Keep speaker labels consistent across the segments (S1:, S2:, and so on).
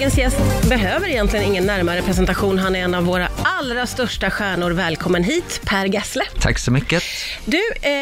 S1: Dagens gäst behöver egentligen ingen närmare presentation. Han är en av våra allra största stjärnor. Välkommen hit, Per Gessle.
S2: Tack så mycket.
S1: Du, eh,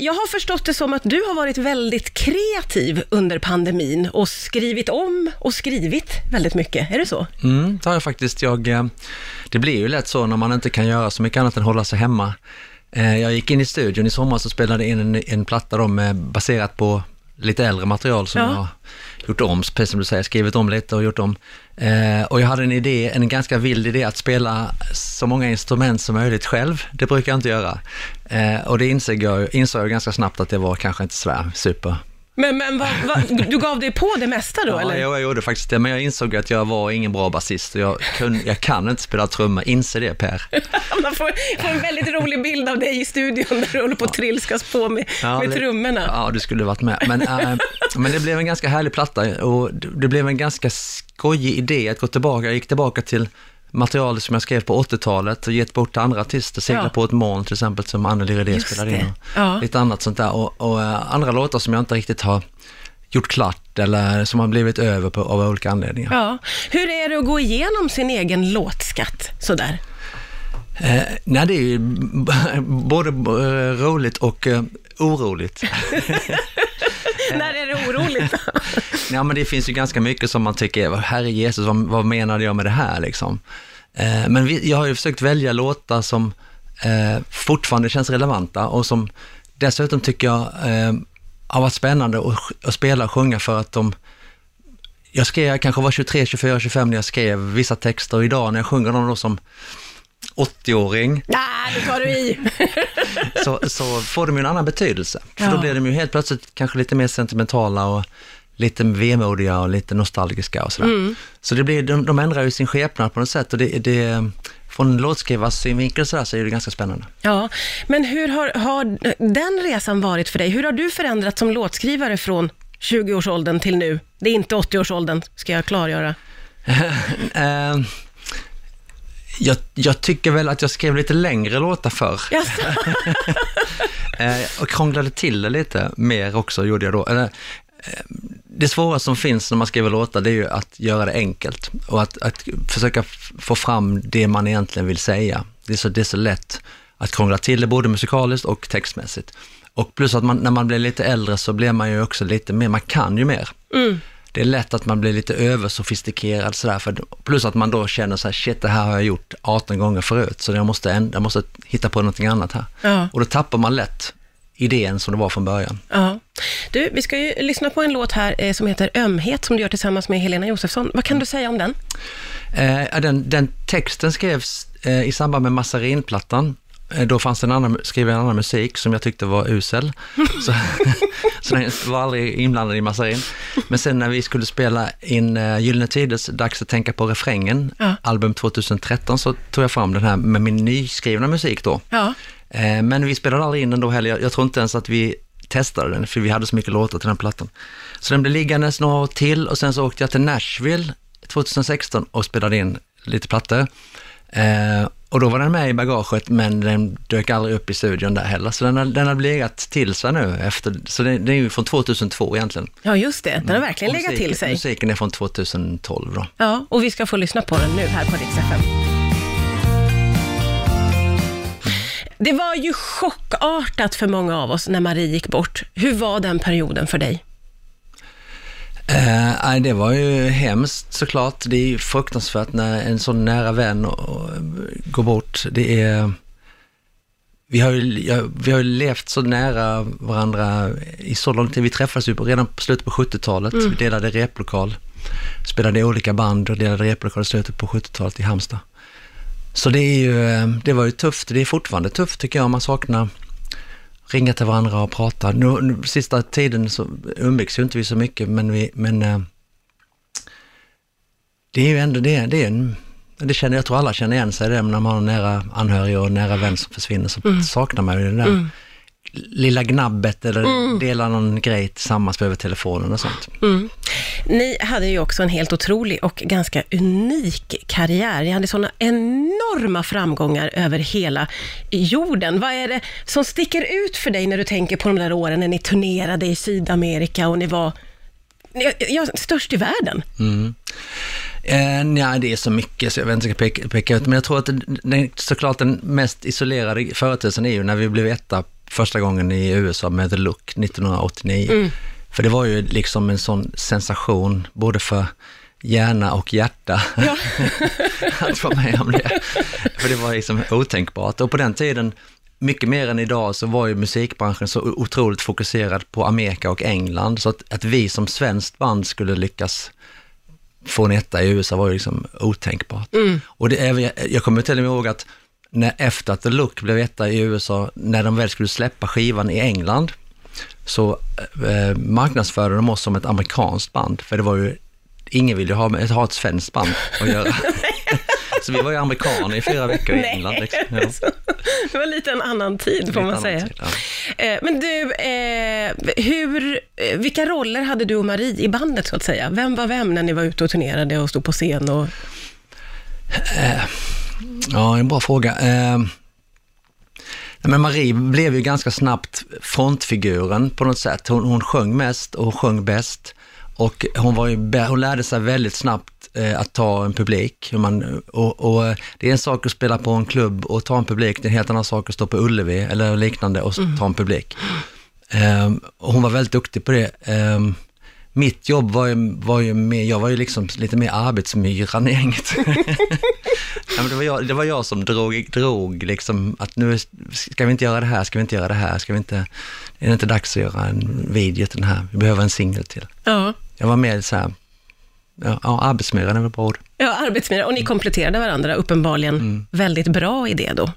S1: jag har förstått det som att du har varit väldigt kreativ under pandemin och skrivit om och skrivit väldigt mycket. Är det så?
S2: Mm, det har jag faktiskt. Jag, eh, det blir ju lätt så när man inte kan göra så mycket annat än hålla sig hemma. Eh, jag gick in i studion i somras och spelade in en, en platta då med, baserat på lite äldre material som
S1: Ja.
S2: jag har gjort om, precis som du säger, skrivit om lite och gjort om. Eh, och jag hade en idé, en ganska vild idé att spela så många instrument som möjligt själv. Det brukar jag inte göra. Eh, och det insåg jag, insåg jag ganska snabbt att det var kanske inte sådär super
S1: Men, men vad, vad, du gav dig på det mesta då,
S2: Ja,
S1: eller?
S2: jag, jag gjorde faktiskt det, men jag insåg att jag var ingen bra basist och jag, kun, jag kan inte spela trummor. Inse det Per.
S1: Man får, får en väldigt rolig bild av dig i studion där du håller på att trilskas på med,
S2: Ja,
S1: med trummorna.
S2: Ja, du skulle varit med. Men, äh, men det blev en ganska härlig platta och det det blev en ganska skojig idé att gå tillbaka. Jag gick tillbaka till material som jag skrev på 80-talet och gett bort till andra artister. Segla
S1: Ja.
S2: på ett moln till exempel som Anneli Redé spelade in. Och
S1: Ja.
S2: Lite annat sånt där och, och äh, andra låtar som jag inte riktigt har gjort klart eller som har blivit över på, av olika anledningar.
S1: Ja. Hur är det att gå igenom sin egen låtskatt sådär?
S2: Eh, nej, det är ju både eh, roligt och eh, oroligt.
S1: När är det oroligt?
S2: ja, men det finns ju ganska mycket som man tycker, herre Jesus, vad, vad menade jag med det här liksom? Eh, men vi, jag har ju försökt välja låtar som eh, fortfarande känns relevanta och som dessutom tycker jag eh, har varit spännande att, att spela och sjunga för att de jag skrev, jag kanske var 23, 24, 25 när jag skrev vissa texter och idag när jag sjunger dem då som 80-åring
S1: Nej, det tar du i.
S2: så, så får de ju en annan betydelse. För
S1: Ja.
S2: då blir de ju helt plötsligt kanske lite mer sentimentala och lite vemodiga och lite nostalgiska och sådär.
S1: Mm.
S2: Så det blir, de, de ändrar ju sin skepnad på något sätt och det, det från låtskrivarsynvinkel sådär så är det ganska spännande.
S1: Ja, men hur har, har den resan varit för dig? Hur har du förändrats som låtskrivare från 20-årsåldern till nu? Det är inte 80-årsåldern, ska jag klargöra.
S2: Eh, jag, jag tycker väl att jag skrev lite längre låtar förr.
S1: Jaså?
S2: Eh, och krånglade till det lite mer också, gjorde jag då. Eller, eh, det svåra som finns när man skriver låtar, det är ju att göra det enkelt och att, att försöka få fram det man egentligen vill säga. Det är, så, det är så lätt att krångla till det, både musikaliskt och textmässigt. Och plus att man, när man blir lite äldre så blir man ju också lite mer, man kan ju mer. Det är lätt att man blir lite översofistikerad sådär, för, plus att man då känner så här, shit det här har jag gjort 18 gånger förut, så jag måste, änd- jag måste hitta på någonting annat här.
S1: Ja.
S2: Och då tappar man lätt idén som det var från början.
S1: Ja. Du, vi ska ju lyssna på en låt här eh, som heter Ömhet, som du gör tillsammans med Helena Josefsson. Vad kan du säga om den?
S2: Eh, den, den texten skrevs eh, i samband med Massarinplattan. Eh, då fanns det en annan, skrev en annan musik som jag tyckte var usel. så, så den var aldrig inblandad i Massarin. Men sen när vi skulle spela in eh, Gyllene Tiders Dags att tänka på refrängen,
S1: Ja.
S2: album 2013, så tog jag fram den här med min nyskrivna musik då.
S1: Ja.
S2: Eh, men vi spelade aldrig in den då heller. Jag, jag tror inte ens att vi testade den, för vi hade så mycket låtar till den plattan. Så den blev liggandes några år till och sen så åkte jag till Nashville 2016 och spelade in lite plattor. Eh, och då var den med i bagaget, men den dök aldrig upp i studion där heller. Så den har, den har legat till sig nu efter, så det, det är ju från 2002 egentligen.
S1: ja, just det. Den har verkligen
S2: Och
S1: legat till sig.
S2: Musiken är från 2012 då.
S1: Ja, och vi ska få lyssna på den nu här på Rix FM. Det var ju chockartat för många av oss när Marie gick bort. Hur var den perioden för dig?
S2: Eh, det var ju hemskt såklart. Det är ju fruktansvärt när en sån nära vän och, går bort. Det är... Vi har, ju, ja, vi har ju levt så nära varandra i så lång tid. Vi träffades ju redan på slutet på 70-talet. Vi delade replokal. Spelade i olika band och delade replokal i slutet på 70-talet i Halmstad. Så det, är ju, eh, det var ju tufft. Det är fortfarande tufft tycker jag. Man saknar ringa till varandra och prata. Nu, nu, sista tiden så umgicks ju inte vi så mycket, men, vi, men eh, det är ju ändå det, det är en, det känner jag tror alla känner igen sig i det, när man har nära anhörig och nära vän som försvinner så saknar man ju det där lilla gnabbet eller dela någon grej tillsammans över telefonen och sånt.
S1: Ni hade ju också en helt otrolig och ganska unik karriär. Ni hade sådana enorma framgångar över hela jorden. Vad är det som sticker ut för dig när du tänker på de där åren när ni turnerade i Sydamerika och ni var ja, störst i världen?
S2: Eh, nej, det är så mycket så jag vet inte ska peka, peka ut, men jag tror att den, såklart den mest isolerade företeelsen är ju när vi blev etta första gången i USA med The Look 1989. Mm. För det var ju liksom en sån sensation, både för hjärna och hjärta, ja. att vara med om det. För det var liksom otänkbart. Och på den tiden, mycket mer än idag, så var ju musikbranschen så otroligt fokuserad på Amerika och England, så att, att vi som svenskt band skulle lyckas få en etta i USA var ju liksom otänkbart. Mm. Och det är, jag kommer till och med ihåg att när, efter att The Look blev etta i USA, när de väl skulle släppa skivan i England, så eh, marknadsförde de oss som ett amerikanskt band, för det var ju, ingen ville ha, ha ett svenskt band att göra. så vi var ju amerikaner i fyra veckor i England. Liksom. Ja.
S1: Det var lite en annan tid får man säga. Tid, ja. Eh, men du, eh, hur, eh, vilka roller hade du och Marie i bandet så att säga? Vem var vem när ni var ute och turnerade och stod på scen? Och...
S2: Ja, en bra fråga. Men Marie blev ju ganska snabbt frontfiguren på något sätt. Hon, hon sjöng mest och hon sjöng bäst. Och hon, var ju, hon lärde sig väldigt snabbt eh, att ta en publik. Man, och, och, det är en sak att spela på en klubb och ta en publik, det är en helt annan sak att stå på Ullevi eller liknande och mm. ta en publik. Eh, och hon var väldigt duktig på det. Eh, mitt jobb var ju, var ju mer, jag var ju liksom lite mer arbetsmyran i gänget. ja, det, var jag, det var jag som drog, drog liksom att nu ska vi inte göra det här, ska vi inte göra det här, ska vi inte, är det inte dags att göra en video till den här, vi behöver en singel till. Ja. Jag var mer så här, ja, arbetsmyran är väl bra ord.
S1: Ja, arbetsmyra, och ni kompletterade varandra uppenbarligen mm. väldigt bra i det då.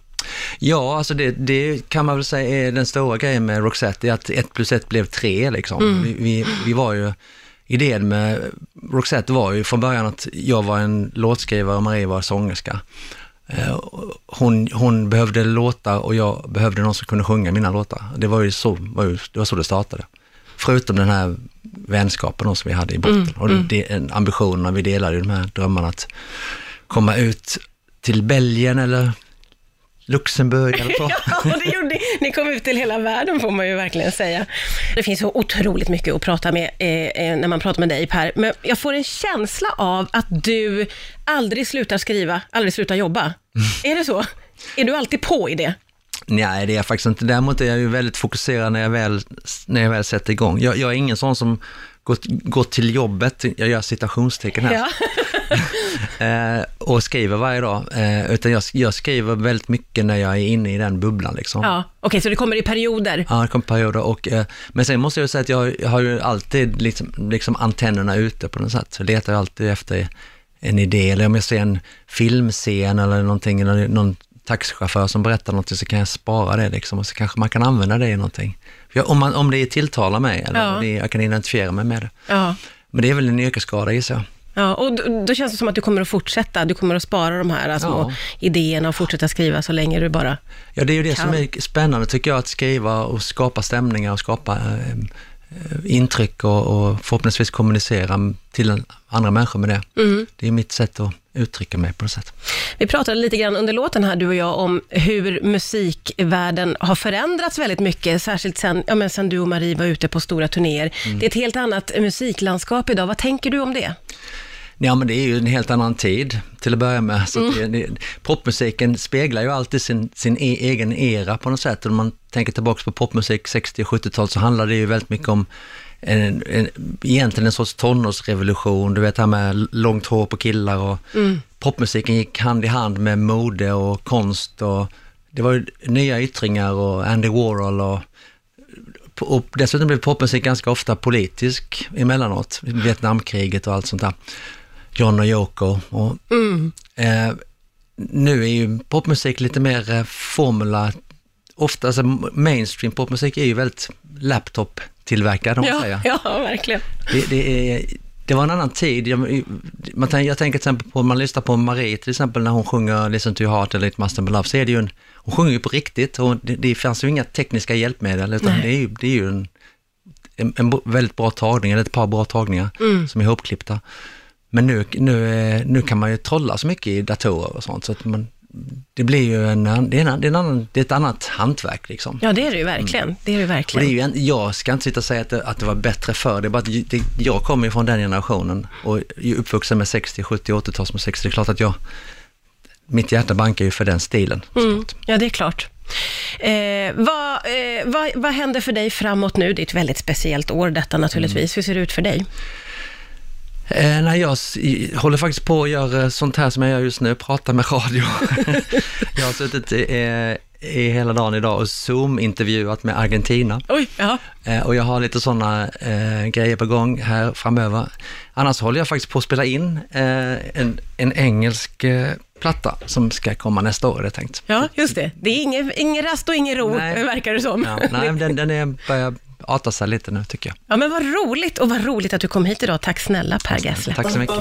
S2: Ja, alltså det, det, kan man väl säga är den stora grejen med Roxette, är att ett plus ett blev tre liksom. Mm. Vi, vi, vi, var ju, idén med Roxette var ju från början att jag var en låtskrivare och Marie var sångerska. Eh, hon, hon behövde låtar och jag behövde någon som kunde sjunga mina låtar. Det var ju så, var ju, det, var så det startade. Förutom den här vänskapen som vi hade i botten. Mm, och mm. ambitionerna, vi delade ju de här drömmarna att komma ut till Belgien eller Luxemburg eller så.
S1: ja, det gjorde ni. kom ut till hela världen får man ju verkligen säga. Det finns så otroligt mycket att prata med eh, eh, när man pratar med dig Per, men jag får en känsla av att du aldrig slutar skriva, aldrig slutar jobba. Mm. Är det så? Är du alltid på i det?
S2: Nej, det är jag faktiskt inte. Däremot är jag ju väldigt fokuserad när jag väl, när jag väl sätter igång. Jag, jag är ingen sån som går, går till jobbet, jag gör citationstecken här, ja. eh, och skriver varje dag. Eh, utan jag, jag, skriver väldigt mycket när jag är inne i den bubblan. Liksom.
S1: Ja, Okej, okay, så det kommer i perioder?
S2: Ja, det kommer i perioder. Och, eh, men sen måste jag säga att jag, jag har ju alltid liksom, liksom antennerna ute på något sätt. Jag letar alltid efter en idé, eller om jag ser en filmscen eller någonting, eller någon taxichaufför som berättar någonting så kan jag spara det liksom och så kanske man kan använda det i någonting. Om, man, om det tilltalar mig eller ja. det, jag kan identifiera mig med det. Ja. Men det är väl en yrkesskada gissar jag.
S1: Ja, och då, då, känns det som att du kommer att fortsätta, du kommer att spara de här små ja. idéerna och fortsätta skriva så länge du bara
S2: Ja, det är ju det kan. som är spännande tycker jag, att skriva och skapa stämningar och skapa eh, intryck och, och förhoppningsvis kommunicera till andra människor med det. Mm. Det är mitt sätt att uttrycka mig på något sätt.
S1: Vi pratade lite grann under låten här, du och jag, om hur musikvärlden har förändrats väldigt mycket, särskilt sen, ja, men sen du och Marie var ute på stora turnéer. Mm. Det är ett helt annat musiklandskap idag. Vad tänker du om det?
S2: Ja, men det är ju en helt annan tid till att börja med. Så mm. det, popmusiken speglar ju alltid sin, sin e egen era på något sätt. Om man tänker tillbaka på popmusik 60 och 70-tal så handlar det ju väldigt mycket om en, en, egentligen en sorts tonårsrevolution, du vet det här med långt hår på killar och mm. popmusiken gick hand i hand med mode och konst och det var ju nya yttringar och Andy Warhol och och dessutom blev popmusik ganska ofta politisk emellanåt, Vietnamkriget och allt sånt där. John och Yoko. Och, mm. eh, nu är ju popmusik lite mer eh, formula, ofta, alltså mainstream popmusik är ju väldigt laptop-tillverkad om man
S1: ja,
S2: säger.
S1: Ja, verkligen.
S2: Det, det, är, det var en annan tid. Jag, man, jag tänker till exempel på, om man lyssnar på Marie till exempel när hon sjunger Listen to your heart eller It must have love, så är det ju en, hon sjunger ju på riktigt och det, det fanns ju inga tekniska hjälpmedel utan det är ju, det är ju en, en, en, väldigt bra tagning, eller ett par bra tagningar mm. som är ihopklippta. Men nu, nu, nu kan man ju trolla så mycket i datorer och sånt, så att man, det blir ju en, det är, en, det är, en annan, det är ett annat hantverk liksom.
S1: Ja, det är det ju verkligen. Det är det
S2: Och det
S1: verkligen.
S2: är ju en, jag ska inte sitta och säga att det, att det var bättre förr, det är bara att det, jag kommer ju från den generationen och är uppvuxen med 60, 70, 80-talsmusik, så det är klart att jag, mitt hjärta bankar ju för den stilen.
S1: Mm. Ja, det är klart. Eh, vad, eh, vad, vad händer för dig framåt nu? Det är ett väldigt speciellt år detta naturligtvis. Hur ser det ut för dig?
S2: Eh, nej, jag håller faktiskt på att göra sånt här som jag gör just nu, prata med radio. jag har suttit i, eh, i hela dagen idag och Zoom-intervjuat med Argentina.
S1: Oj, ja.
S2: Eh, och jag har lite sådana eh, grejer på gång här framöver. Annars håller jag faktiskt på att spela in eh, en, en engelsk eh, platta som ska komma nästa år, är det tänkt.
S1: Ja, just det. Det är ingen, ingen rast och ingen ro,
S2: Nej.
S1: verkar det som.
S2: Ja, nej, den, den är, börjar arta sig lite nu tycker jag.
S1: Ja, men vad roligt och vad roligt att du kom hit idag. Tack snälla Per Gessle.
S2: Tack så mycket.